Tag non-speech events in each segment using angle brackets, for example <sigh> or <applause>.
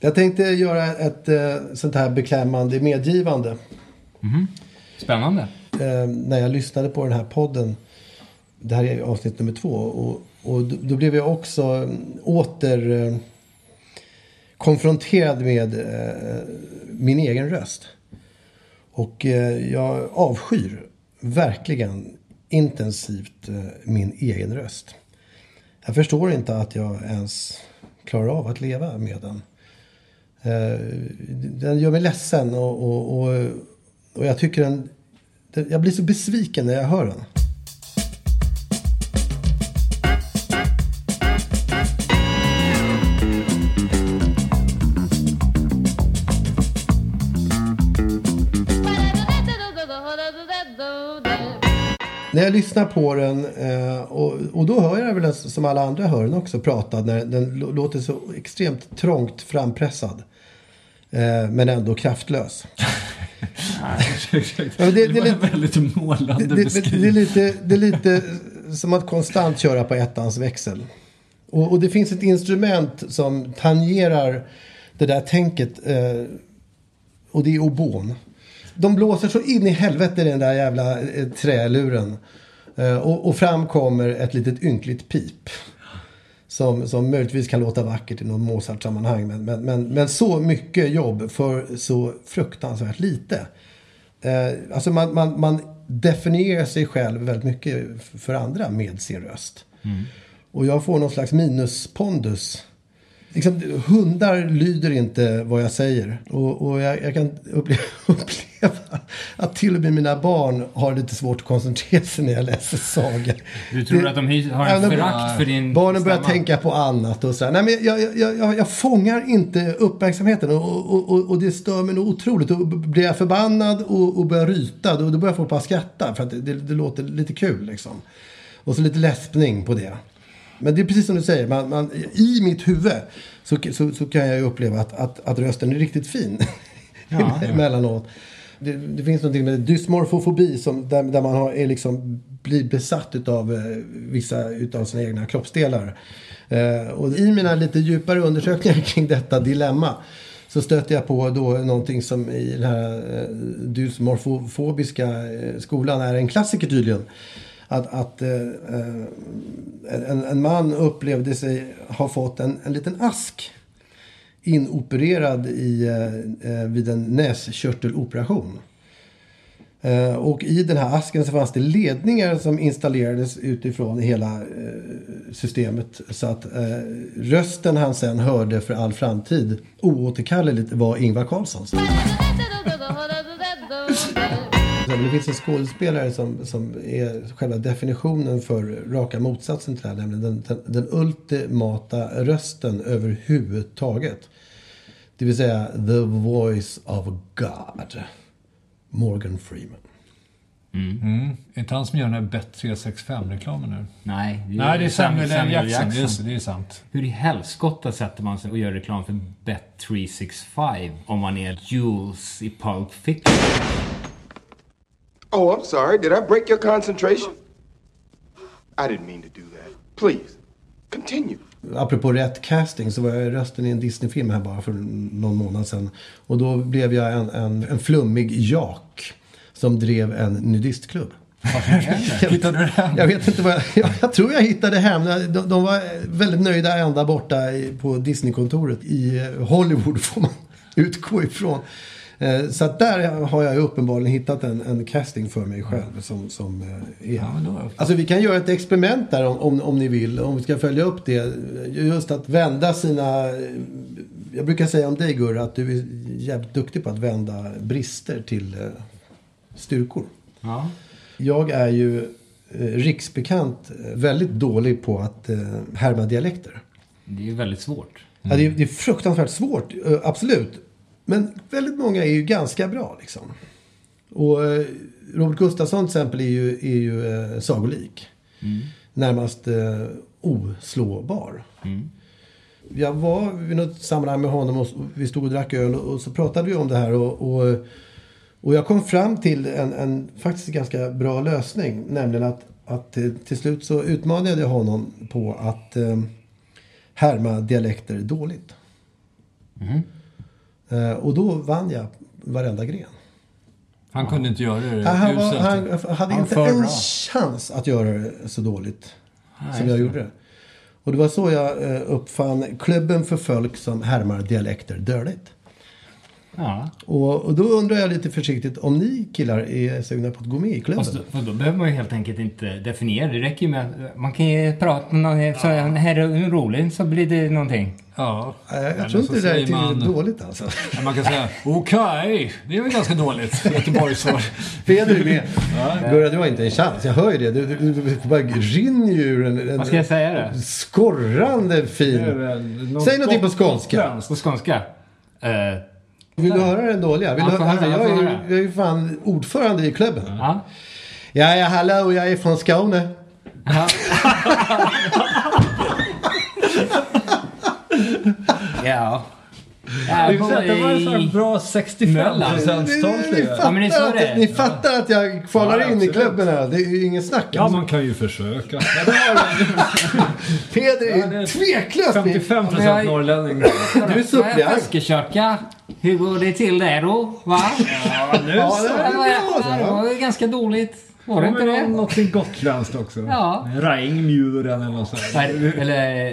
Jag tänkte göra ett eh, sånt här beklämmande medgivande. Spännande. Eh, när jag lyssnade på den här podden. Det här är avsnitt nummer två. Och, och då, då blev jag också mm, åter eh, konfronterad med eh, min egen röst. Och eh, jag avskyr verkligen intensivt eh, min egen röst. Jag förstår inte att jag ens klarar av att leva med den. Eh, den gör mig ledsen och, och, och, och jag tycker den- Jag blir så besviken när jag hör den. När jag lyssnar på den, eh, och, och då hör jag väl som alla andra hör den också prata, när den lå- låter så extremt trångt frampressad. Eh, men ändå kraftlös. <laughs> Det- det är det, var lite- en väldigt målande Det, det, är lite, det är lite som att konstant köra på ettans växel. Och, och det finns ett instrument som tangerar det där tänket. Eh, och det är obon. De blåser så in i helvete i den där jävla eh, träluren. Eh, och, och fram kommer ett litet ynkligt pip. Som, som möjligtvis kan låta vackert i någon Mozart-sammanhang. Men, men, men, men så mycket jobb för så fruktansvärt lite. Eh, alltså man, man, man definierar sig själv väldigt mycket för andra med sin röst. Och jag får någon slags minuspondus. Liksom, hundar lyder inte vad jag säger. Och, och jag, jag kan uppleva, <laughs> uppleva att till och med mina barn har lite svårt att koncentrera sig när jag läser sagor. Du tror Det- att de har Ja, en de- förakt för din Barnen börjar stämma? tänka på annat och så. Nej, men jag, jag, jag, jag, jag fångar inte uppmärksamheten och, och, och, och det stör mig nog otroligt. Och blir jag förbannad och, och börjar ryta då, då börjar folk bara skratta för att det, det, det låter lite kul liksom. Och så lite läspning på det. Men det är precis som du säger, man, man, i mitt huvud så, så, så kan jag uppleva att, att, att rösten är riktigt fin. Ja. <laughs> Emellanåt. Det, det finns någonting med dysmorfofobi som, där, där man har, är liksom, blir besatt av eh, vissa utav sina egna kroppsdelar. Eh, och i mina lite djupare undersökningar <laughs> kring detta dilemma så stötte jag på då någonting som i den här eh, dysmorfofobiska eh, skolan är en klassiker tydligen. Att, att eh, eh, en, en man upplevde sig ha fått en, en liten ask inopererad i, eh, eh, vid en näskörteloperation. Eh, och i den här asken så fanns det ledningar som installerades utifrån hela eh, systemet. Så att eh, rösten han sen hörde för all framtid oåterkalleligt var Ingvar Carlssons. <laughs> Men det finns en skådespelare som, som är själva definitionen för raka motsatsen till det här. Nämligen den, den, den ultimata rösten överhuvudtaget. Det vill säga the voice of God. Morgan Freeman. Mm. Är inte han som gör den här Bet 365-reklamen nu? Nej, det är, Nej, det är Samuel, L. Jackson. Jackson. Just det, det är sant. Hur i helskotta sätter man sig och gör reklam för Bet365 om man är Jules i Pulp Fiction? Oh, I'm sorry. Did I break your concentration? I didn't mean to do that. Please, continue. Apropå rätt casting så var jag rösten i en Disney-film här bara för någon månad sedan. Och då blev jag en, en, en flummig jak som drev en nudistklubb. <laughs> Hittade du den? Jag vet inte vad jag, <laughs> jag, jag tror jag hittade hem. De, de var väldigt nöjda ända borta på Disneykontoret i Hollywood får man utgå ifrån. Eh, Så att där har jag uppenbarligen hittat en, en casting för mig själv som, som eh, är... Alltså vi kan göra ett experiment där om, om, om ni vill. Om vi ska följa upp det. Just att vända sina... Jag brukar säga om dig Gurra att du är jävligt duktig på att vända brister till eh, styrkor. Ja. Jag är ju eh, riksbekant eh, väldigt dålig på att eh, härma dialekter. Det är väldigt svårt. Ja, det, är, det är fruktansvärt svårt, eh, absolut. Men väldigt många är ju ganska bra liksom. Och eh, Robert Gustafsson till exempel är ju, är ju eh, sagolik. Närmast eh, oslåbar. Jag var vid något sammanhang med honom och vi stod och drack öl och, och så pratade vi om det här. Och, och, och jag kom fram till en, en faktiskt ganska bra lösning. Nämligen att, att eh, till slut så utmanade jag honom på att eh, härma dialekter dåligt. Eh, och då vann jag varenda gren. Han kunde inte göra det Han, han, var, han hade Han inte en bra. chans att göra det så dåligt Nej, som jag gjorde det. Och det var så jag eh, uppfann klubben för folk som härmar dialekter dåligt. Ja. Och, och då undrar jag lite försiktigt om ni killar är sugna på att gå med i klubben? Fast då, fast då behöver man ju helt enkelt inte definiera. Det räcker ju med att man kan ju prata med någon så här är rolig så blir det någonting. Ja. Jag Eller tror så inte det där är man- dåligt alltså. <laughs> Ja, Man kan säga okej, det är väl ganska dåligt. <laughs> Göteborgssvar. Peder är med. Gurra, du har inte en chans. Jag hör ju det. Du, du, du, du bara rinner ju ur en, en Vad ska jag säga då? skorrande fin... Säg någonting på skånska. På skånska? Eh, Vill du höra den dåliga? Vill Ja, du, höra, jag, höra. jag är ju fan ordförande i klubben. ja. Ja, ja, hallå, jag är från Skåne. Ja. <laughs> ja. Det Jag bor var en sån bra 65 Möllan. Ni, Ja, men det det att, ni fattar att jag kvalar Ja, in i klubben här. Det är ju ingen snack. Ja, alltså. man kan ju försöka. <laughs> Peder är Ja, det är tveklöst 55 Men jag- procent norrlänning. <laughs> Du är suppleant. Fiskekörka. Hur går det till där då? Va? Ja, nu Ja, så. det Det var, är det bra. var ju ganska dåligt. Var det Ja, inte men det? Någonting gotländskt också. Ja. Regnmuren eller något sånt. Eller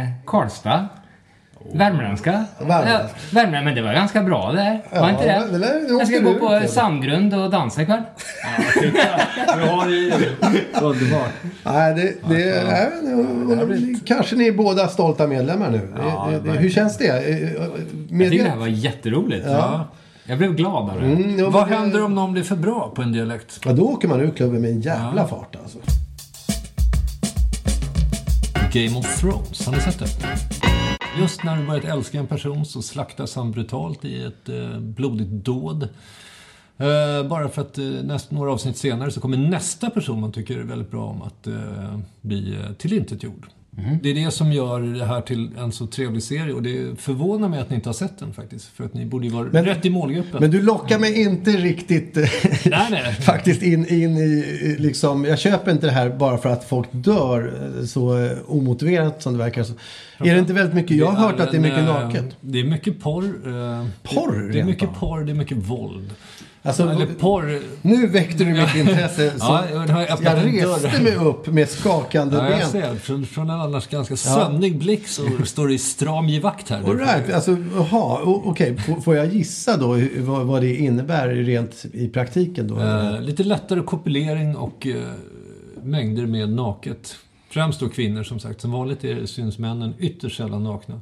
eh, Karlstad. Värmländska. Värmland. Ja, Värmland, men det var ganska bra där. Var Ja, inte det? det där jag ska gå på ut. Sandgrund och dansa ikväll. Det. <laughs> Underbart. Nej, det, det, nej, nu- kanske ni är båda stolta medlemmar nu. Ja, det, det, hur känns det? Eh, Jag tycker det här var jätteroligt. Ja. Jag blev glad av det. Mm, Vad men- händer om någon blir för bra på en dialekt? Ja, då åker man ur klubben med en jävla fart alltså. Game of Thrones, har ni sett det? Just när du börjat älska en person så slaktas han brutalt i ett eh, blodigt dåd. Eh, bara för att eh, näst, några avsnitt senare så kommer nästa person man tycker är väldigt bra om att eh, bli eh, tillintetgjord. Det är det som gör det här till en så trevlig serie och det förvånar mig att ni inte har sett den faktiskt. För att ni borde ju vara Men- rätt i målgruppen. Men du lockar mig inte riktigt eh, Nej, nej. <laughs> faktiskt in, in i, liksom, jag köper inte det här bara för att folk dör eh, så eh, omotiverat som det verkar. Så. Är det inte väldigt mycket, jag har hört att det är mycket eh, naket. Det är mycket porr. eh, Porr, Det, det är mycket porr, det är mycket våld. Alltså, Eller porr. nu väckte du mitt intresse. Så Ja, jag dörr. reste mig upp med skakande Ja, jag ben. ser. Från, från en annars ganska sömnig blick så står det i stram givakt här. All right, alltså, jaha, o- okej. Får- jag gissa då vad, vad det innebär rent i praktiken då? Eh, lite lättare kopulering och eh, mängder med naket. Främst då kvinnor som sagt. Som vanligt är, syns männen ytterst sällan nakna.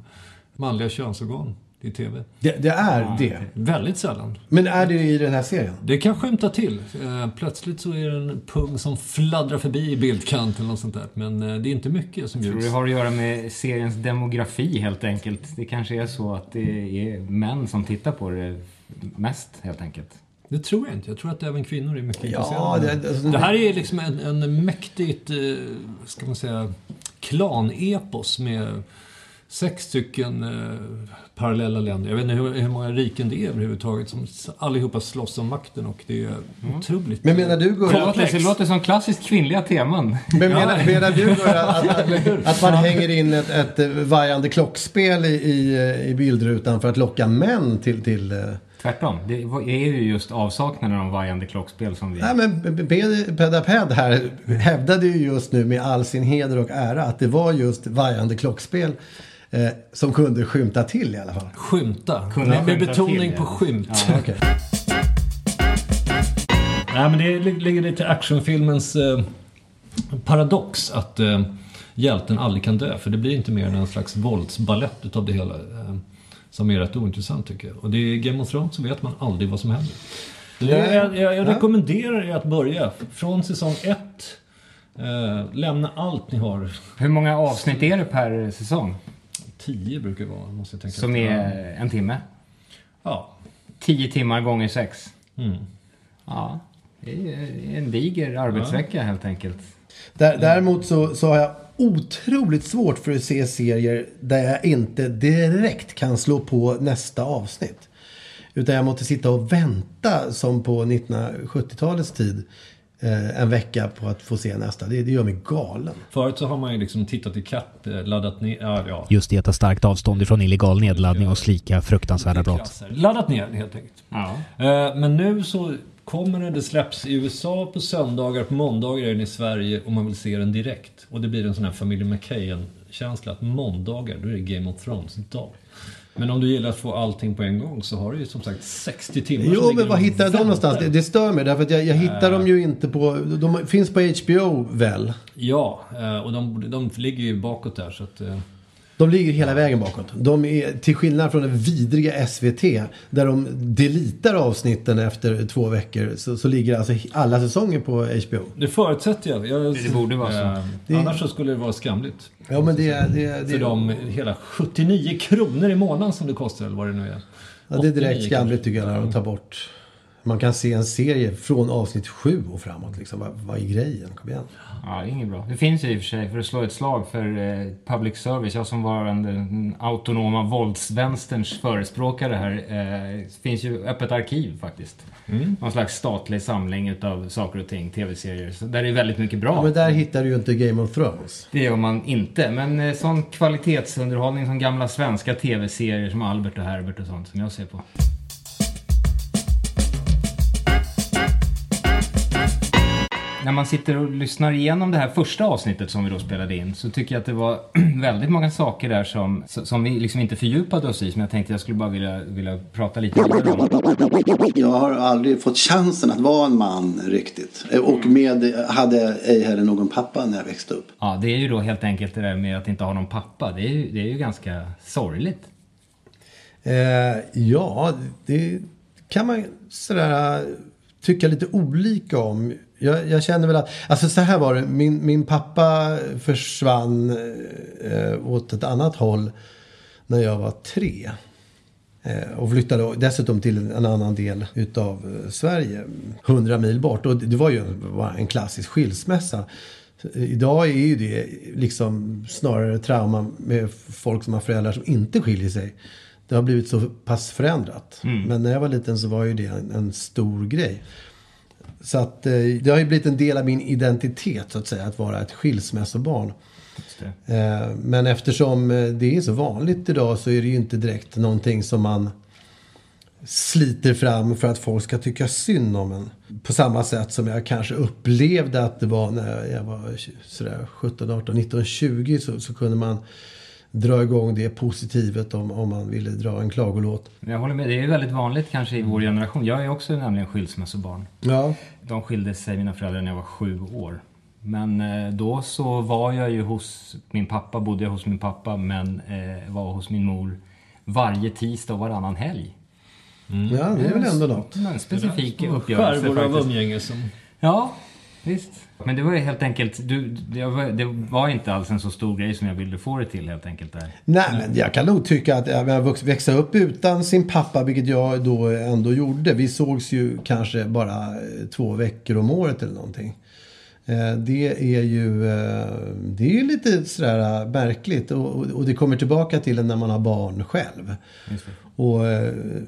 Manliga könsorgan i TV. Det, det är det. Väldigt sällan. Men är det i den här serien? Det kan skymta till. Eh, plötsligt så är det en pung som fladdrar förbi i bildkant eller sånt där. Men eh, det är inte mycket som Jag tror bjuds. det har att göra med seriens demografi helt enkelt. Det kanske är så att det är män som tittar på det mest helt enkelt. Det tror jag inte. Jag tror att även kvinnor är mycket Ja, intresserade. det, alltså, Det här är liksom en, en mäktigt, eh, ska man säga, klanepos med sex stycken eh, parallella länder. Jag vet inte hur, hur många riken det är överhuvudtaget som allihopa slåss om makten och det är otroligt. Men menar du Det Gurra, låter, det låter som klassiskt kvinnliga teman. men menar, menar du Gurra att, <laughs> att man hänger in ett, ett eh, vajande klockspel i, i, eh, i bildrutan för att locka män till... till eh, Tvärtom. Det är ju just avsaknaden av vajande klockspel som vi... Nej men Ped- Pedaped här hävdade ju just nu med all sin heder och ära att det var just vajande klockspel eh, som kunde skymta till i alla fall. Skymta. Kunna med, med skymta betoning till, på ja. skymt. Ja. Okej. Nej, men det lig- ligger lite i actionfilmens eh, paradox att eh, hjälten aldrig kan dö. För det blir inte mer än en slags våldsballett utav det hela. Eh, som är rätt ointressant tycker jag. Och det är Game of Thrones så vet man aldrig vad som händer. Är, jag, jag, jag rekommenderar er att börja från säsong ett. Eh, lämna allt ni har. Hur många avsnitt är det per säsong? Tio brukar det vara, måste jag tänka Som efter. är en timme? Ja. Tio timmar gånger sex? Mm. Ja, det är en diger arbetsvecka helt enkelt. Där, däremot så, så har jag otroligt svårt för att se serier där jag inte direkt kan slå på nästa avsnitt. Utan jag måste sitta och vänta som på 1970-talets tid en vecka på att få se nästa. Det, det gör mig galen. Förut så har man ju liksom tittat i kapp, eh, laddat ner, ja, ja. Just det att ta starkt avstånd ifrån illegal nedladdning och slika fruktansvärda brott. Laddat ner helt enkelt. Ja. Eh, Men nu så kommer det, det släpps i USA på söndagar, på måndagar är den i Sverige och man vill se den direkt. Och det blir en sån här familjen McKayen-känsla att måndagar, då är det Game of Thrones-dag. Men om du gillar att få allting på en gång så har du ju som sagt 60 timmar Jo, men var hittar jag dem någonstans? Det, det stör mig därför att jag, jag hittar dem ju inte på... De finns på HBO väl? Ja, eh, och de, de ligger ju bakåt där så att... De ligger hela vägen bakåt. De är, till skillnad från det vidriga SVT, där de delitar avsnitten efter två veckor, så, så ligger alltså alla säsonger på HBO. Det förutsätter jag. jag Det borde vara så. eh, Det- Annars så skulle det vara skamligt. Ja, men det, det, det, För de hela 79 kronor i månaden som det kostar eller vad det nu är. ja, det är direkt 89 skamligt tycker jag när de tar bort... Man kan se en serie från avsnitt sju och framåt. Liksom. Vad, vad är grejen? Kom igen. Ja, det är inget bra. Det finns ju i och för sig, för att slå ett slag för eh, public service, jag som var den, den autonoma våldsvänsterns förespråkare här, eh, finns ju öppet arkiv faktiskt. Någon slags statlig samling utav saker och ting, tv-serier, så där är väldigt mycket bra. Ja, men där hittar du ju inte Game of Thrones. Det gör man inte, men eh, sån kvalitetsunderhållning som gamla svenska tv-serier som Albert och Herbert och sånt som jag ser på. När man sitter och lyssnar igenom det här första avsnittet som vi då spelade in så tycker jag att det var <clears throat> väldigt många saker där som, som vi liksom inte fördjupade oss i som jag tänkte jag skulle bara vilja, vilja prata lite vidare om. Jag har aldrig fått chansen att vara en man riktigt. Och med, hade ej heller någon pappa när jag växte upp. Ja, det är ju då helt enkelt det där med att inte ha någon pappa. Det är ju, det är ju ganska sorgligt. Eh, ja, det kan man sådär tycka lite olika om. Jag, jag känner väl att, alltså så här var det, min, min pappa försvann eh, eh, åt ett annat håll när jag var tre. Eh, och flyttade dessutom till en annan del utav eh, Sverige, 100 mil bort. Och det var ju var en klassisk skilsmässa. Idag är ju det liksom snarare trauma med folk som har föräldrar som inte skiljer sig. Det har blivit så pass förändrat. Men när jag var liten så var ju det en, en stor grej. Så att eh, det har ju blivit en del av min identitet så att säga, att vara ett skilsmässobarn. Eh, Men eftersom eh, det är så vanligt idag så är det ju inte direkt någonting som man sliter fram för att folk ska tycka synd om en. På samma sätt som jag kanske upplevde att det var när jag var sådär 17, 18, 19, 20 så, så kunde man dra igång det positivet om, om man ville dra en klagolåt. Jag håller med, det är ju väldigt vanligt kanske i vår generation. Jag är också nämligen skilsmässobarn. Ja, De skilde sig, mina föräldrar, när jag var sju år. Men eh, då så var jag ju hos min pappa, bodde jag hos min pappa, men eh, var hos min mor varje tisdag och varannan helg. ja det är väl ändå något. En specifik uppgörelse Skärvor av umgänge som... Ja, visst. Men det var ju helt enkelt, du, det, var, det var inte alls en så stor grej som jag ville få det till helt enkelt där. Nej, men jag kan nog tycka att jag växa upp utan sin pappa, vilket jag då ändå gjorde. Vi sågs ju kanske bara eh, två veckor om året eller någonting. Eh, det är ju eh, det är ju lite sådär märkligt och, och, det kommer tillbaka till när man har barn själv. Och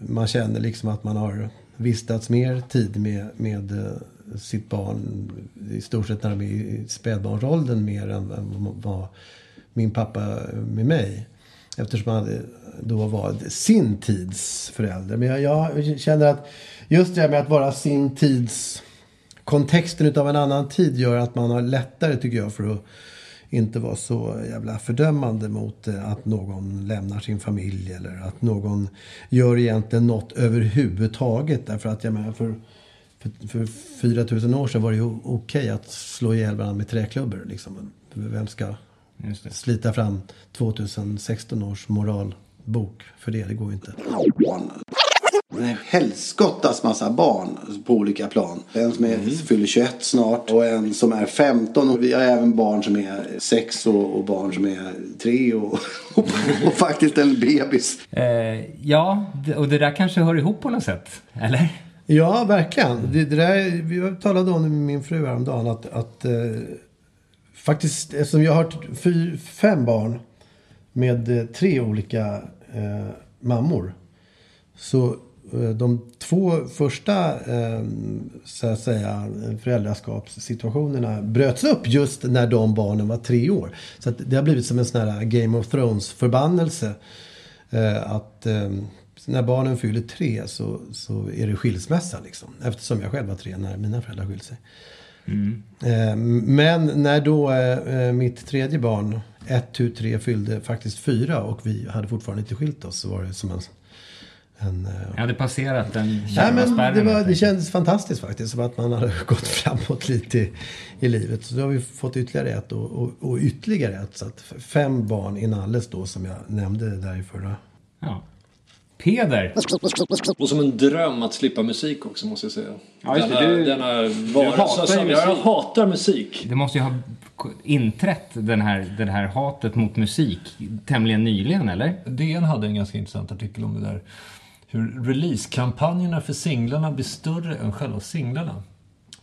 man känner liksom att man har vistats mer tid med, med sitt barn i stort sett när de är i spädbarnsåldern mer än än vad min pappa med mig. Eftersom han då var sin tids förälder. Men jag, jag känner att just det här med att vara sin tids kontexten utav en annan tid gör att man har lättare tycker jag för att inte vara så jävla fördömande mot eh, att någon lämnar sin familj eller att någon gör egentligen något överhuvudtaget. Därför att jag menar för, för, för 4000 år sedan var det ju okej att slå ihjäl varandra med träklubbor. Liksom. Vem ska Just det. slita fram 2016 års moralbok för det? Det går ju inte. Helskottas massa barn på olika plan. En som är, fyller 21 snart och en som är 15. Och vi har även barn som är 6 och, och barn som är 3 och, <laughs> och, och faktiskt en bebis. Eh, ja, och det där kanske hör ihop på något sätt, eller? Ja, verkligen. Det, det där, vi talade om det med min fru häromdagen. Att, att eh, faktiskt, eftersom jag har fyr, fem barn med eh, tre olika eh, mammor. Så eh, de två första eh, så att säga, föräldraskapssituationerna bröts upp just när de barnen var tre år. Så att det har blivit som en sån här Game of Thrones-förbannelse. Eh, att eh, när barnen fyller tre så, så är det skilsmässa liksom. Eftersom jag själv var tre när mina föräldrar skilde sig. Eh, men när då eh, mitt tredje barn, ett, tu, tre, fyllde faktiskt fyra och vi hade fortfarande inte skilt oss så var det som en... en eh, Jag hade passerat den kärva men det, var, det kändes fantastiskt faktiskt. Som att man hade <laughs> gått framåt lite i, i livet. Så då har vi fått ytterligare ett och, och, och ytterligare ett. Så att fem barn inalles då som jag nämnde där i förra. Ja. Peder, Och som en dröm att slippa musik också måste jag säga. Ja, just denna, Du- denna hatar varelse ju som jag musik. hatar musik. det måste ju ha inträtt den här, det här hatet mot musik tämligen nyligen, eller? DN hade en ganska intressant artikel om det där. Hur releasekampanjerna för singlarna blir större än själva singlarna.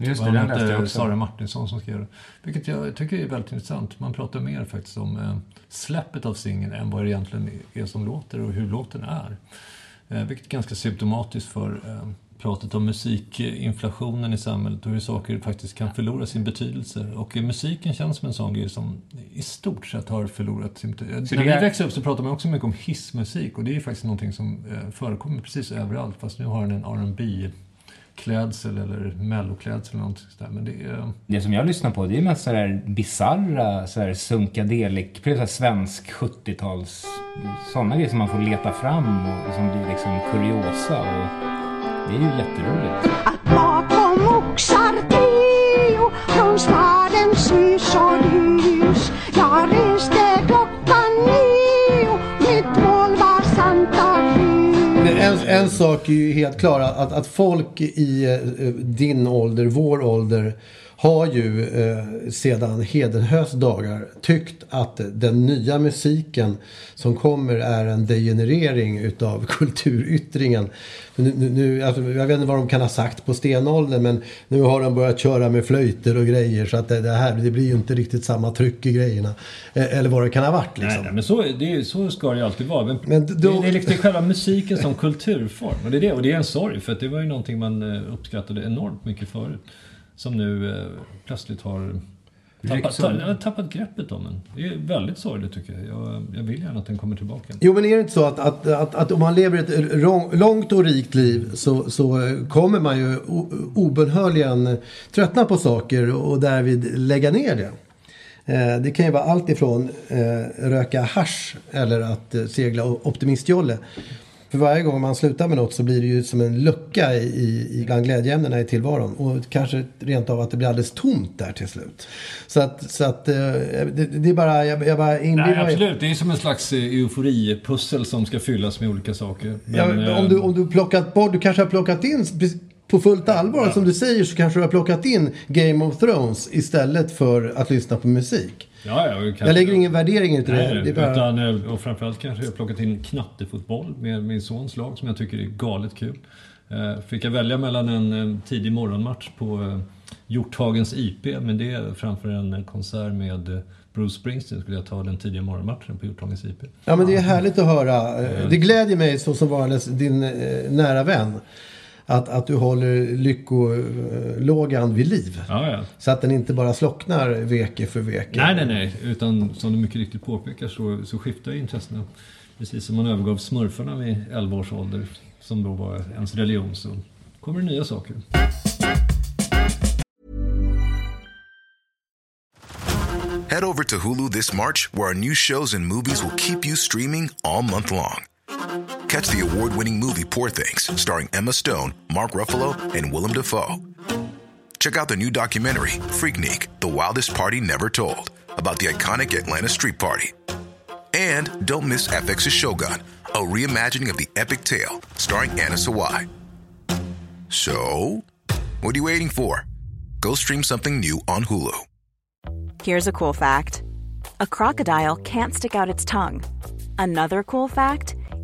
Just det, den läste jag också. Sara Martinsson som skrev det. Vilket jag tycker är väldigt intressant. Man pratar mer faktiskt om eh, släppet av singeln än vad det egentligen är som låter och hur låten är. Eh, vilket är ganska symptomatiskt för eh, pratet om musikinflationen i samhället och hur saker faktiskt kan förlora sin betydelse. Och musiken känns som en sån grej som i stort sett har förlorat sin betydelse. När vi är- växte upp så pratade man också mycket om hissmusik och det är faktiskt någonting som förekommer precis överallt fast nu har den en R&B klädsel eller melloklädsel eller någonting sådär. Men det är... Det som jag lyssnar på det är mest sådär bisarra, sådär sunkadelik, precis såhär svensk 70-tals... Sådana grejer som man får leta fram och som blir liksom kuriosa och det är ju jätteroligt. att bakom oxar tio från stadens hus och hus jag reste En, en sak är ju helt klar. Att, att folk i eh, eh, din ålder, vår ålder. Har ju eh, sedan Hedenhös dagar tyckt att den nya musiken som kommer är en degenerering utav <laughs> kulturyttringen. Nu, nu, alltså, jag vet inte vad de kan ha sagt på stenåldern men nu har de börjat köra med flöjter och grejer så att det, det här det blir ju inte riktigt samma tryck i grejerna. Eh, eller vad det kan ha varit liksom. Nej, nej, men så, det så ska det ju alltid vara. Men, Men då- det, det är liksom själva musiken som kulturform. Och det, är det, och det är en sorg, för att det var ju någonting man eh, uppskattade enormt mycket förut. Som nu eh, plötsligt har tappat, Rycks undan. ta, tappat greppet om en. Det är väldigt sorgligt tycker jag. jag. Jag vill gärna att den kommer tillbaka. Jo men är det inte så att, att, att, att om man lever ett lång- långt och rikt liv så, så eh, kommer man ju obönhörligen tröttna på saker och därvid lägga ner det. Eh, Det kan ju vara allt ifrån eh, röka hasch eller att segla optimistjolle. För varje gång man slutar med något så blir det ju som en lucka i, i, bland glädjeämnena i tillvaron. Och kanske rent av att det blir alldeles tomt där till slut. Så att, så att eh, det, det är bara, jag, jag bara inbillar Nej, absolut. Det är som en slags eh, euforipussel som ska fyllas med olika saker. Ja, Men, eh, om, du, om du plockat bort, du kanske har plockat in på fullt allvar som du säger så kanske du har plockat in Game of Thrones istället för att lyssna på musik. Ja, ja, kanske- Jag lägger ingen värdering i det. Nej, det bara... utan, eh, och framförallt kanske jag plockat in knattefotboll med min sons lag som jag tycker är galet kul. Eh, Fick jag välja mellan en tidig morgonmatch på eh, Hjorthagens IP, men det är framför en konsert med Bruce Springsteen skulle jag ta den tidiga morgonmatchen på Hjorthagens IP. Ja, men det är härligt att höra. Det glädjer mig så som varandes din nära vän. Att, att du håller lyckolågan vid liv. Ja, ja. Så att den inte bara slocknar veke för veke. Nej, nej, nej. Utan som du mycket riktigt påpekar så, så skiftar ju intressena. Precis som man övergav smurfarna vid 11 års ålder, som då var ens religion, så kommer det nya saker. Head over to Hulu this March, where our new shows and movies will keep you streaming all month long. Catch the award winning movie Poor Things, starring Emma Stone, Mark Ruffalo, and Willem Dafoe. Check out the new documentary, Freaknik The Wildest Party Never Told, about the iconic Atlanta Street Party. And don't miss FX's Shogun, a reimagining of the epic tale, starring Anna Sawai. So, what are you waiting for? Go stream something new on Hulu. Here's a cool fact a crocodile can't stick out its tongue. Another cool fact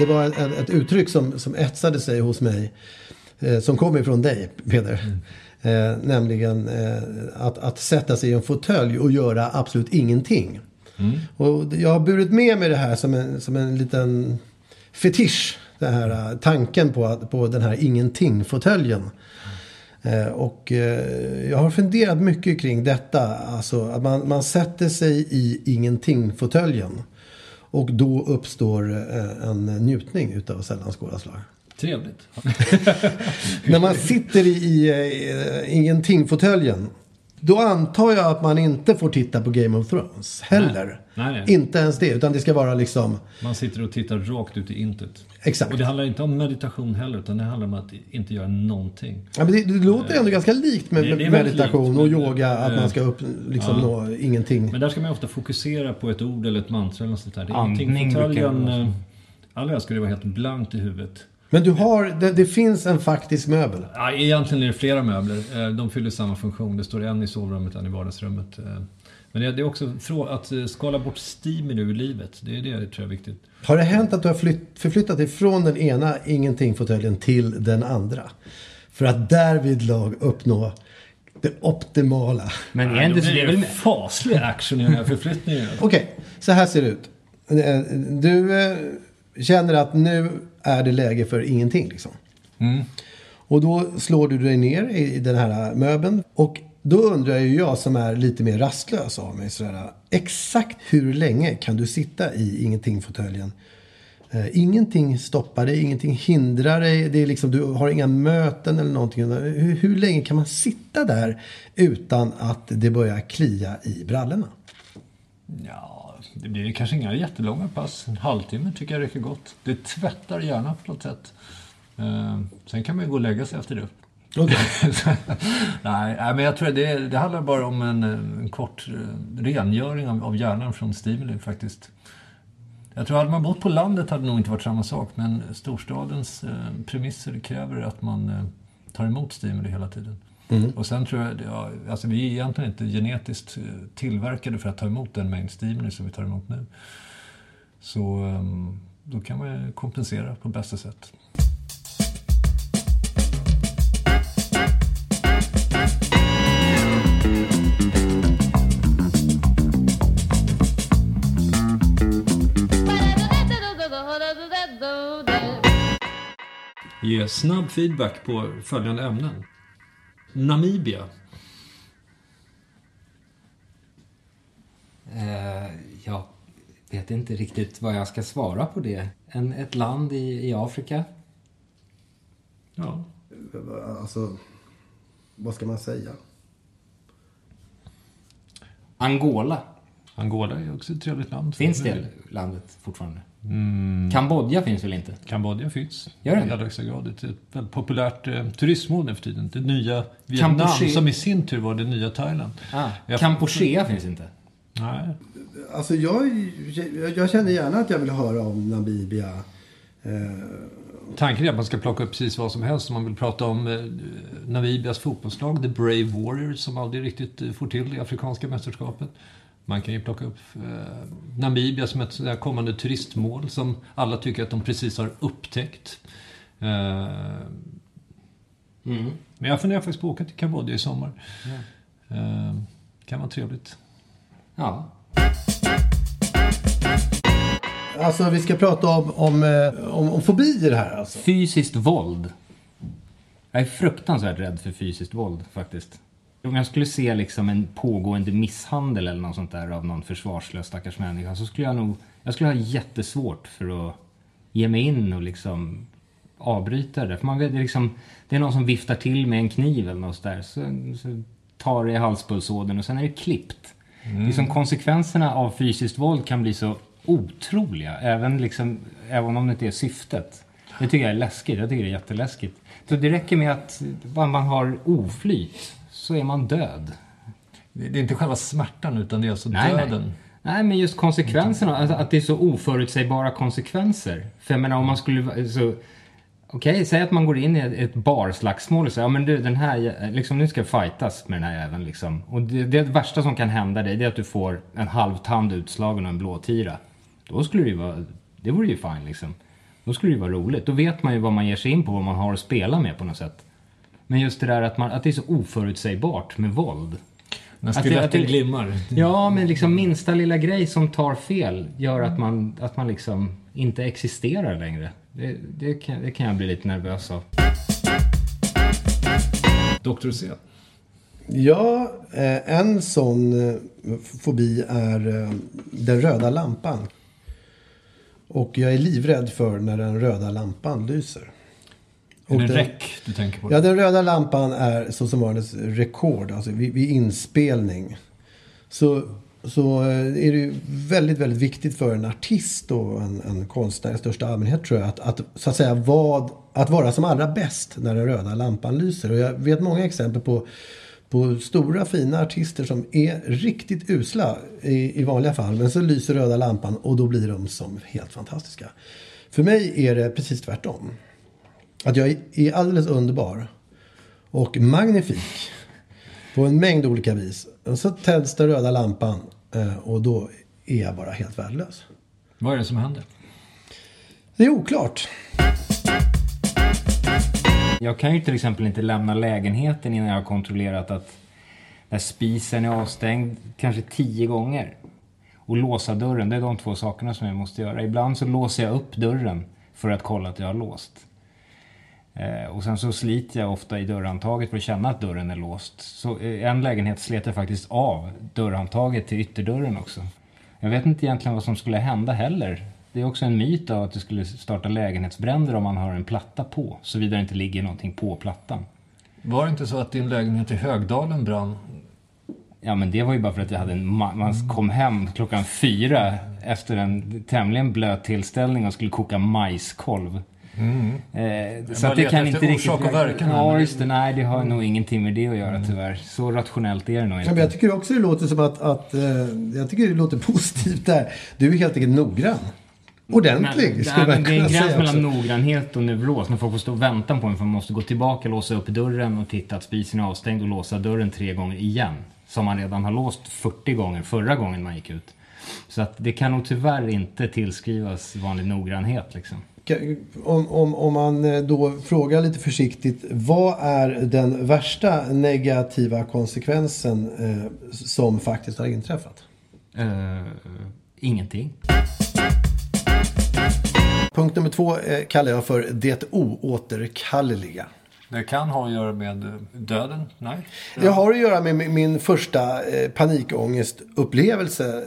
Det var ett, ett uttryck som, som etsade sig hos mig. Eh, som kom ifrån dig, Peder. Eh, nämligen eh, att, att sätta sig i en fåtölj och göra absolut ingenting. Och jag har burit med mig det här som en, som en liten fetisch. Den här eh, tanken på, på den här ingenting-fåtöljen. Eh, och eh, jag har funderat mycket kring detta. Alltså att man, man sätter sig i ingenting-fåtöljen. Och då uppstår eh, en njutning utav sällan skådat slag. Trevligt. <laughs> När man sitter i, i eh, ingenting-fåtöljen. Då antar jag att man inte får titta på Game of Thrones heller. Nej, nej. Inte ens det. Utan det ska vara liksom... Man sitter och tittar rakt ut i intet. Exakt. Och det handlar inte om meditation heller, utan det handlar om att inte göra någonting. Ja, men det, det låter ändå ganska likt med Det- meditation likt, och men- yoga. Att eh, man ska upp, liksom ja. nå ingenting. Men där ska man ofta fokusera på ett ord eller ett mantra eller något sånt där. Det är Andning ingenting. Fåtöljen... eh, Allra ska det vara helt blankt i huvudet. Men du har, det, det finns en faktisk möbel. Ja, egentligen är det flera möbler. Eh, De fyller samma funktion. Det står en i sovrummet, en i vardagsrummet. Eh, Men det är också att eh, skala bort stimuli ur livet. Det är det jag tror jag är viktigt. Har det hänt att du har flytt, förflyttat dig från den ena ingenting-fåtöljen till den andra? För att därvidlag uppnå det optimala. Men blir det är det väl faslig action i den här förflyttningen. Okej, så här ser det ut. Du känner att nu är det läge för ingenting liksom. Och då slår du dig ner i den här möbeln. Och då undrar ju jag som är lite mer rastlös av mig sådär. Exakt hur länge kan du sitta i ingenting-fåtöljen? Eh, ingenting stoppar dig, ingenting hindrar dig. Det är liksom, du har inga möten eller någonting. Hur, hur länge kan man sitta där utan att det börjar klia i brallorna? Ja, det blir kanske inga jättelånga pass. En halvtimme tycker jag räcker gott. Det tvättar hjärnan på något sätt. Eh, Sen kan man ju gå och lägga sig efter det. Okej. <laughs> nej, men jag tror att det, det handlar bara om en, en kort eh, rengöring av, av hjärnan från stimuli faktiskt. Jag tror hade man bott på landet hade det nog inte varit samma sak. Men storstadens eh, premisser kräver att man eh, tar emot stimuli hela tiden. Och sen tror jag, ja, alltså vi är egentligen inte genetiskt eh, tillverkade för att ta emot den mängd stimuli som vi tar emot nu. Så eh, då kan man kompensera på bästa sätt. Ge snabb feedback på följande ämnen. Namibia. Eh, jag vet inte riktigt vad jag ska svara på det. En, ett land i, i Afrika. Ja. Alltså, vad ska man säga? Angola. Angola är också ett trevligt land. Finns det landet fortfarande? Kambodja finns väl inte? Kambodja finns. Gör det? I allra högsta grad. Det är ett väldigt populärt eh, turistmål nu för tiden. Det nya Vietnam Kampuchea. som i sin tur var det nya Thailand. Ah, Jag- Kampuchea finns inte. Nej. Alltså jag, jag, jag känner gärna att jag vill höra om Namibia. Eh, Tanken är att man ska plocka upp precis vad som helst. Om man vill prata om eh, Namibias fotbollslag, The Brave Warriors, som aldrig riktigt eh, får till det afrikanska mästerskapet. Man kan ju plocka upp eh, Namibia som ett kommande turistmål som alla tycker att de precis har upptäckt. Eh, Men jag funderar faktiskt på att åka till Kambodja i sommar. Eh, kan vara trevligt. Ja. alltså vi ska prata om, om, eh, om, om fobier här alltså. Fysiskt våld. Jag är fruktansvärt rädd för fysiskt våld faktiskt. Om jag skulle se liksom en pågående misshandel eller något sånt där av någon försvarslös stackars människa så skulle jag nog... Jag skulle ha jättesvårt för att ge mig in och liksom avbryta det. För man vet, det, är liksom, det är någon som viftar till med en kniv eller något där. Så, så tar det i halspulsådern och sen är det klippt. Liksom konsekvenserna av fysiskt våld kan bli så otroliga. Även, liksom, även om det inte är syftet. Det tycker jag är läskigt. Jag tycker det är jätteläskigt. Så det räcker med att man man har oflyt så är man död. Det är inte själva smärtan utan det är alltså Nej, nej. döden. Nej, men just konsekvenserna. Alltså att det är så oförutsägbara konsekvenser. För jag menar om man skulle... Så, Okej, säg att man går in i ett- barslagsmål och säger ja men du den här, liksom nu ska jag fightas med den här jäveln liksom. Och det, det värsta som kan hända dig det är att du får en halv tand utslagen och en blåtira. Då skulle det ju vara, det vore ju fine liksom. Då skulle det ju vara roligt. Då vet man ju vad man ger sig in på, vad man har att spela med på något sätt. Men just det där att, man, att det är så oförutsägbart med våld. När Att det- stiletten glimmar. Ja, men liksom minsta lilla grej som tar fel gör att man, att man liksom inte existerar längre. Det, det, kan, det kan jag bli lite nervös av. Dr. C. Ja, eh, en sån eh, fobi är eh, den röda lampan. Och jag är livrädd för när den röda lampan lyser. Är det den- räck du tänker på? Ja, den röda lampan är så som vanligt rekord, alltså vid, vid inspelning. Så, så eh, är det ju väldigt, väldigt viktigt för en artist och en, en konstnär i största allmänhet tror jag att, att, så att säga vad, att vara som allra bäst när den röda lampan lyser. Och jag vet många exempel på, på stora fina artister som är riktigt usla i, i vanliga fall. Men så lyser röda lampan och då blir de som helt fantastiska. För mig är det precis tvärtom. Att jag är alldeles underbar. Och magnifik. På en mängd olika vis. Och så tänds den röda lampan. eh, Och då är jag bara helt värdelös. Vad är det som händer? Det är oklart. Jag kan ju till exempel inte lämna lägenheten innan jag har kontrollerat att när spisen är avstängd kanske tio gånger. Och låsa dörren, det är de två sakerna som jag måste göra. Ibland så låser jag upp dörren för att kolla att jag har låst. Eh, och sen så sliter jag ofta i dörrhandtaget för att känna att dörren är låst. Så eh, en lägenhet slet jag faktiskt av dörrhandtaget till ytterdörren också. Jag vet inte egentligen vad som skulle hända heller. Det är också en myt av att det skulle starta lägenhetsbränder om man har en platta på. Såvida det inte ligger någonting på plattan. Var det inte så att din lägenhet i Högdalen brann? Ja men det var ju bara för att jag hade en ma- man kom hem klockan fyra efter en tämligen blöt tillställning och skulle koka majskolv. Eh, så det kan inte riktigt... orsak och verkan Ja just det, nej det har nog ingenting med det att göra tyvärr. Så rationellt är det nog Ja, inte. men jag tycker också det låter som att, att eh, jag tycker det låter <laughs> positivt där. Du är helt enkelt noggrann. Ordentlig, Men- skulle man men Det är en kunna gräns säga mellan också. noggrannhet och neuros. När folk får stå och vänta på en för man måste gå tillbaka, låsa upp dörren och titta att spisen är avstängd och låsa dörren tre gånger igen. Som man redan har låst 40 gånger förra gången man gick ut. Så att det kan nog tyvärr inte tillskrivas vanlig noggrannhet liksom. Om, om, om man eh, då frågar lite försiktigt. Vad är den värsta negativa konsekvensen eh, som faktiskt har inträffat? Eh, ingenting. Punkt nummer två eh, kallar jag för det oåterkalleliga. Det kan ha att göra med eh, döden? Nej? Det har att göra med min- första eh, panikångestupplevelse.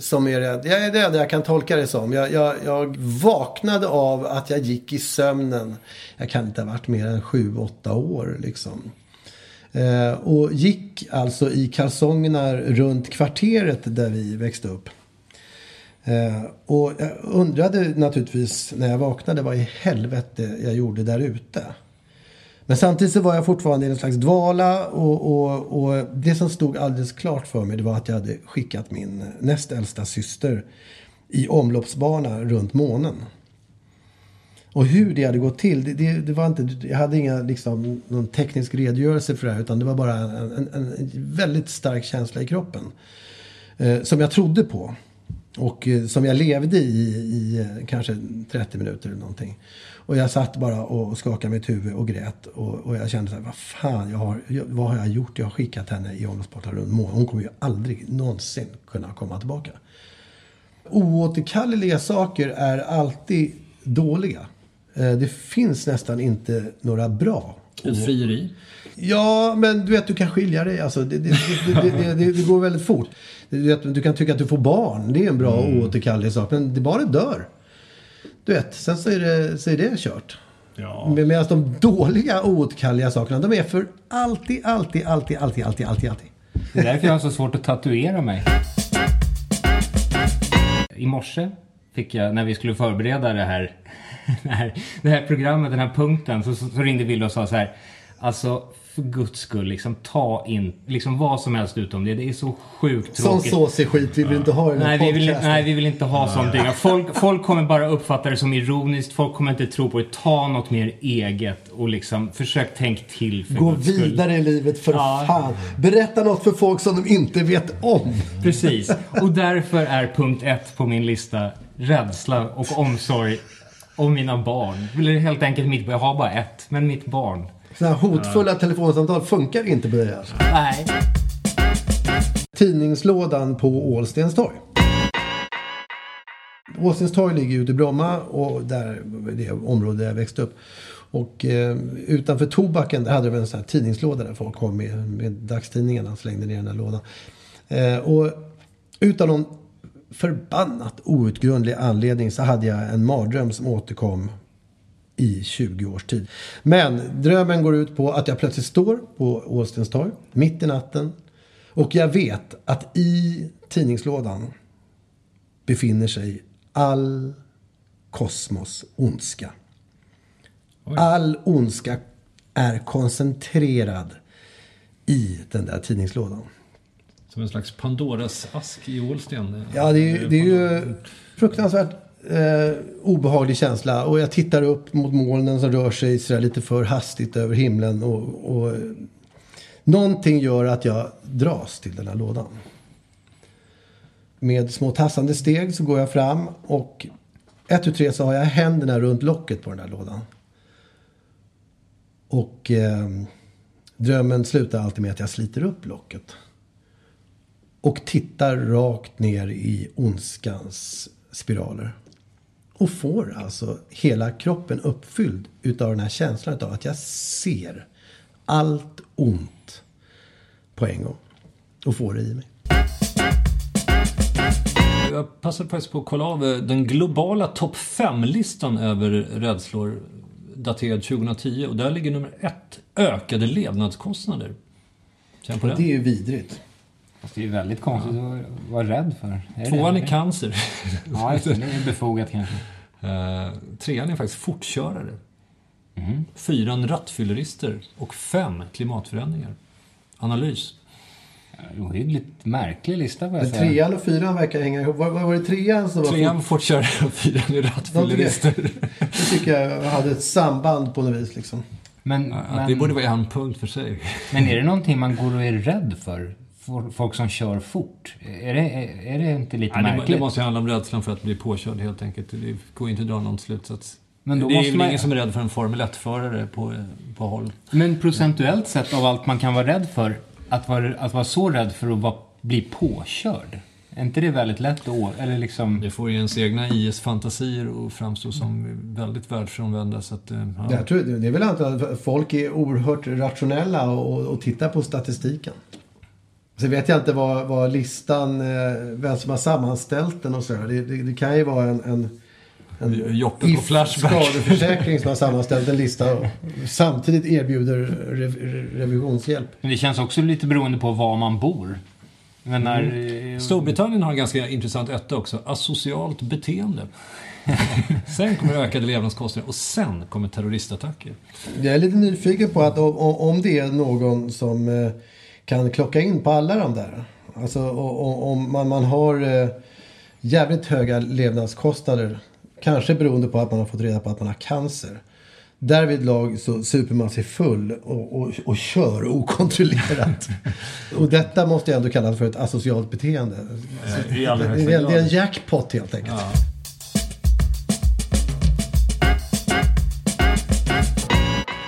Som är det, jag är det enda jag kan tolka det som. Jag, jag, jag vaknade av att jag gick i sömnen. Jag kan inte ha varit mer än sju, åtta år liksom. Eh, och gick alltså i kalsongerna runt kvarteret där vi växte upp. Eh, och jag undrade naturligtvis när jag vaknade vad i helvete jag gjorde där ute. Men samtidigt så var jag fortfarande i en slags dvala och, och, och det som stod alldeles klart för mig det var att jag hade skickat min näst äldsta syster i omloppsbana runt månen. Och hur det hade gått till, det, det, det var inte, jag hade inga, liksom, någon teknisk redogörelse för det här utan det var bara en, en, en väldigt stark känsla i kroppen. Eh, som jag trodde på. Och eh, som jag levde i, i eh, kanske 30 minuter eller någonting. Och jag satt bara och skakade mitt huvud och grät. Och, och jag kände så här, vad fan, jag har, jag, vad har jag gjort? Jag har skickat henne i omloppsbana runt månen. Hon kommer ju aldrig någonsin kunna komma tillbaka. Oåterkalleliga saker är alltid dåliga. Eh, Det finns nästan inte några bra. Ett frieri. Ja, men du vet, du kan skilja dig. Alltså, det, det, det, det går väldigt fort. Du, kan tycka att du får barn. Det är en bra Mm. oåterkallelig sak. Men det barnet dör. Du vet, sen så är det, så är det kört. Ja. Med- Medan de dåliga oåterkalleliga sakerna, de är för alltid, alltid, alltid, alltid, alltid, alltid, alltid. Det är därför jag har så svårt att tatuera mig. I morse fick jag, när vi skulle förbereda det här, <laughs> det här, det här programmet, den här punkten, så, så, så ringde Wille och sa så här. Alltså, för guds skull, liksom ta in liksom vad som helst utom det. Det är så sjukt Sån tråkigt. såsig skit vi vill inte ha i den Nej vi, vill, nej, vi vill inte ha sånt dynga. Folk, folk kommer bara uppfatta det som ironiskt. Folk kommer inte tro på det. Ta något mer eget och liksom försök tänk till för Gå guds skull. vidare i livet för Ja. fan. Berätta något för folk som de inte vet om. Precis. Och därför är punkt ett på min lista rädsla och omsorg om mina barn. Eller helt enkelt mitt Jag har bara ett, men mitt barn. Sådana här hotfulla telefonsamtal funkar inte på dig alltså. Nej. Tidningslådan på Ålstens torg. Ålstens torg ligger ute i Bromma och där det område där jag växte upp. Och eh, utanför Tobaken där hade de en sån här tidningslåda där folk kom med, med dagstidningarna och slängde ner den där lådan. Eh, och utan någon förbannat outgrundlig anledning så hade jag en mardröm som återkom i 20 års tid. Men drömmen går ut på att jag plötsligt står på Ålstens torg mitt i natten och jag vet att i tidningslådan befinner sig all kosmos ondska. All ondska är koncentrerad i den där tidningslådan. Som en slags Pandoras ask i Ålsten. Ja, det är, det är ju fruktansvärt eh, obehaglig känsla. Och jag tittar upp mot molnen som rör sig så där lite för hastigt över himlen. Och, och eh, någonting gör att jag dras till den här lådan. Med små tassande steg så går jag fram och ett, tu, tre så har jag händerna runt locket på den här lådan. Och eh, drömmen slutar alltid med att jag sliter upp locket. Och tittar rakt ner i ondskans spiraler. Och får alltså hela kroppen uppfylld utav den här känslan utav att jag ser allt ont på en gång. Och får det i mig. Jag passade faktiskt på att kolla av eh, den globala topp 5-listan över rädslor daterad 2010 och där ligger nummer ett, ökade levnadskostnader. Det är ju vidrigt. Det är ju väldigt konstigt att vara rädd för. Är Tvåan det? är cancer. Ja, just det. Det är befogat kanske. Eh, trean är faktiskt fortkörare. Mm. Fyran rattfyllerister och fem klimatförändringar. Analys. Ohyggligt märklig lista får jag säga. trean och fyran verkar hänga ihop. Vad, var det trean som var Trean fort? fortkörare och fyran är rattfyllerister. Det tycker jag hade ett samband på något vis liksom. Men, Ja, men, Det borde vara en punkt för sig. men är det någonting man går och är rädd för? Folk som kör fort? Är det, är, det inte lite det, märkligt? det måste ju handla om rädslan för att bli påkörd helt enkelt. Det går inte att dra någon slutsats. Men då det är måste väl man- ingen som är rädd för en Formel 1-förare på, på håll. Men procentuellt sett av allt man kan vara rädd för, att vara, att vara så rädd för att vara, bli påkörd. Är inte det väldigt lätt då? Eller liksom... Det får ju ens egna IS-fantasier att framstå som väldigt världsfrånvända. Så att, eh, ja. Jag tror, det är väl antagligen att folk är oerhört rationella och, och tittar på statistiken. Sen vet jag inte vad, vad listan, eh, vem som har sammanställt den och sådär. Det, det, det kan ju vara en, en, en Joppe på Flashback. skadeförsäkring som har sammanställt en lista och samtidigt erbjuder rev, re- revisionshjälp. Men det känns också lite beroende på var man bor. Men när... Mm. Storbritannien har en ganska intressant etta också. Asocialt beteende. <laughs> sen kommer ökade levnadskostnader och sen kommer terroristattacker. Jag är lite nyfiken på att om, om- om det är någon som eh, kan klocka in på alla de där. Alltså om man, man har eh, jävligt höga levnadskostnader. Kanske beroende på att man har fått reda på att man har cancer. Därvidlag så super man sig full och, och, och kör okontrollerat. <laughs> och detta måste jag ändå kalla för ett asocialt beteende. Det, högsta är, det är en jackpot helt enkelt.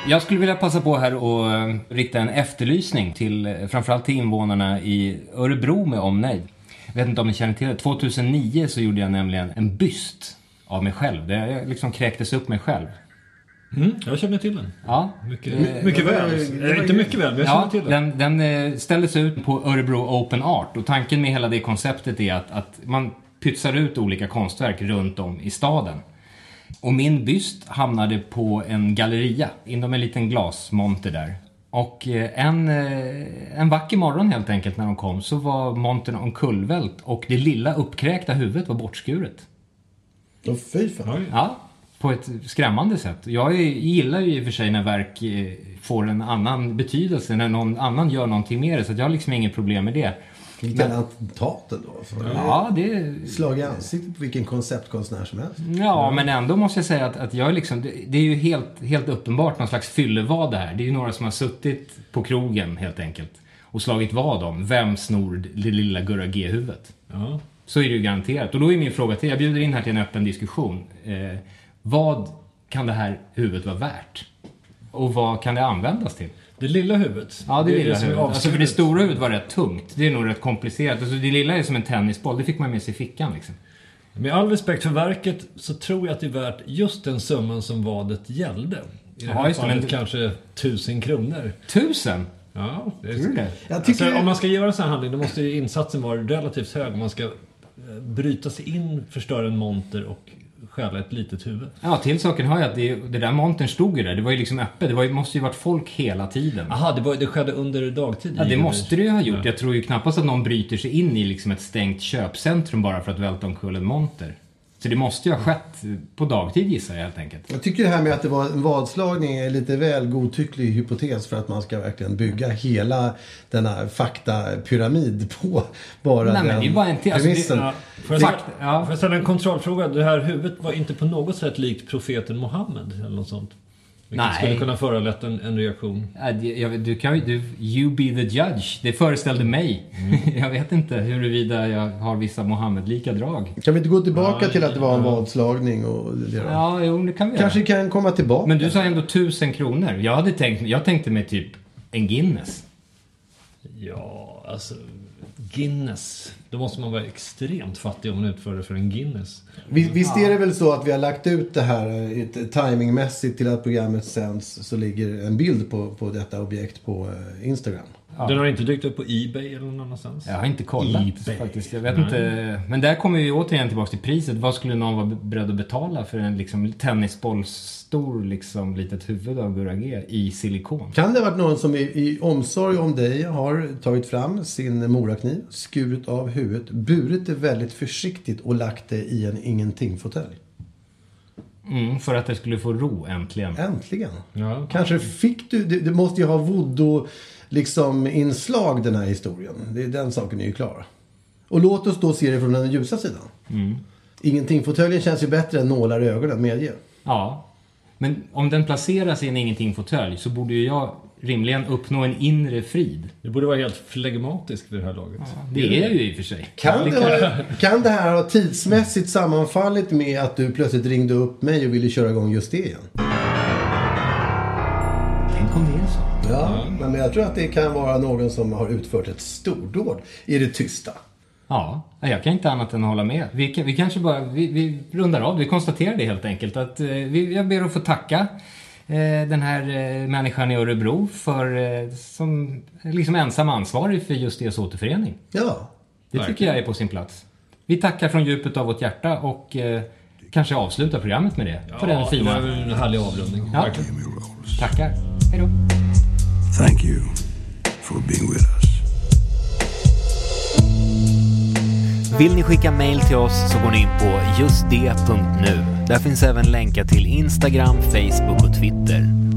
Jag skulle vilja passa på här och eh, rikta en efterlysning till eh, framförallt till invånarna i Örebro med omnejd. Jag vet inte om ni känner till det. 2009 så gjorde jag nämligen en byst av mig själv. Där jag liksom kräktes upp mig själv. Mm, jag känner till den. Ja. Mycket, Eh, mycket väl. Eh, inte mycket väl, men jag känner Ja, till den. den, den eh, ställdes ut på Örebro Open Art och tanken med hela det konceptet är att, att man pytsar ut olika konstverk runt om i staden. Och min byst hamnade på en galleria inom en liten glasmonter där. Och eh, en, eh, en vacker morgon helt enkelt när de kom så var montern omkullvält och det lilla uppkräkta huvudet var bortskuret. Då fy fan. Ja, på ett skrämmande sätt. Jag gillar ju i och för sig när verk eh, får en annan betydelse, när någon annan gör någonting med det. Så jag har liksom inget problem med det. Vilken attentat ändå. Ja, det... Slag i ansiktet på vilken konceptkonstnär som helst. Ja, men ändå måste jag säga att, att jag liksom, det, det är ju helt, helt uppenbart någon slags fyllevad det här. Det är ju några som har suttit på krogen helt enkelt och slagit vad om vem snor det lilla Gurra G-huvudet. Ja. Så är det ju garanterat. Och då är min fråga till, jag bjuder in här till en öppen diskussion. Eh, vad kan det här huvudet vara värt? Och vad kan det användas till? Det lilla huvudet. Ja, det, är lilla huvudet. Alltså för det stora huvudet var rätt tungt. Det är nog rätt komplicerat. Alltså det lilla är som en tennisboll. Det fick man med sig i fickan liksom. Med all respekt för verket så tror jag att det är värt just den summan som vadet gällde. I det Ja, här just det, fallet men- kanske tusen kronor. Tusen? Ja, det är Tror du det? Jag tycker- alltså, om man ska göra en sån här handling då måste ju insatsen vara relativt hög. Om man ska eh, bryta sig in, förstöra en monter och stjäla ett litet huvud. Ja, till saken har jag att det, det där montern stod ju där. Det var ju liksom öppet. Det var, ju- måste ju varit folk hela tiden. Aha, det, var, det skedde under dagtid? Ja, det måste det ju ha gjort. Ja. Jag tror ju knappast att någon bryter sig in i liksom ett stängt köpcentrum bara för att välta omkull en monter. Så det måste ju ha skett på dagtid gissar jag helt enkelt. Jag tycker det här med att det var en vadslagning är lite väl godtycklig hypotes för att man ska verkligen bygga hela denna faktapyramid på bara Nej, men den det var en till- alltså, det- premissen. Ja, Fakt- ja. får jag ställa en kontrollfråga? Det här huvudet var inte på något sätt likt profeten Mohammed eller något sånt? Vilket Nej. skulle kunna föranlett en, en reaktion. Ja, jag, du kan ju, du, you be the judge. Det föreställde mig. <laughs> jag vet inte huruvida jag har vissa Mohammed-lika drag. Kan vi inte gå tillbaka till att det var en vadslagning och det? Ja, jo, det kan vi Kanske göra. kan komma tillbaka. Men du sa ändå tusen kronor. Jag hade tänkt, jag tänkte mig typ en Guinness. Ja, alltså... Guinness. Då måste man vara extremt fattig om man utför det för en Guinness. Visst, visst är det väl så att vi har lagt ut det här eh, eh, timingmässigt till att programmet sänds så ligger en bild på, på detta objekt på eh, Instagram? Instagram. Den har inte dykt upp på Ebay eller någon annanstans? Jag har inte kollat eBay. faktiskt. Jag vet inte. Men där kommer vi återigen tillbaka till priset. Vad skulle någon vara beredd att betala för en liksom tennisbollsstor liksom litet huvud av Gurra G i silikon? Kan det ha varit någon som i, i omsorg om dig har tagit fram sin morakniv, skurit av huvudet, burit det väldigt försiktigt och lagt det i en ingenting-fåtölj? Mm, för att det skulle få ro äntligen. Äntligen! Ja. Kanske fick du, det, det måste ju ha voodoo liksom inslag den här historien. Det, den saken är ju klar. Och låt oss då se det från den ljusa sidan. Ingenting-fåtöljen känns ju bättre än nålar i ögonen, medge. Ja. Men om den placeras i en ingenting-fåtölj så borde ju jag rimligen uppnå en inre frid. Det borde vara helt flegmatisk vid det här laget. Det är ju i och för sig. Kan Det det, ha, kan det här ha tidsmässigt sammanfallit med att du plötsligt ringde upp mig och ville köra igång just det igen? Men jag tror att det kan vara någon som har utfört ett stordåd i det tysta. Ja, jag kan inte annat än hålla med. Vi, kan- vi kanske bara, vi, vi rundar av. Vi konstaterar det helt enkelt. Att, eh, vi, jag ber att få tacka eh, den här eh, människan i Örebro för, eh, som liksom ensam ansvarig för just deras återförening. Ja, Det tycker jag är på sin plats. Vi tackar från djupet av vårt hjärta och eh, kanske avslutar programmet med det. på den det fina... var en härlig avrundning. Ja. Verkligen. Tackar. Hej då. Thank you for being with us. Vill ni skicka mail till oss så går ni in på justd.nu. Där finns även länkar till Instagram, Facebook och Twitter.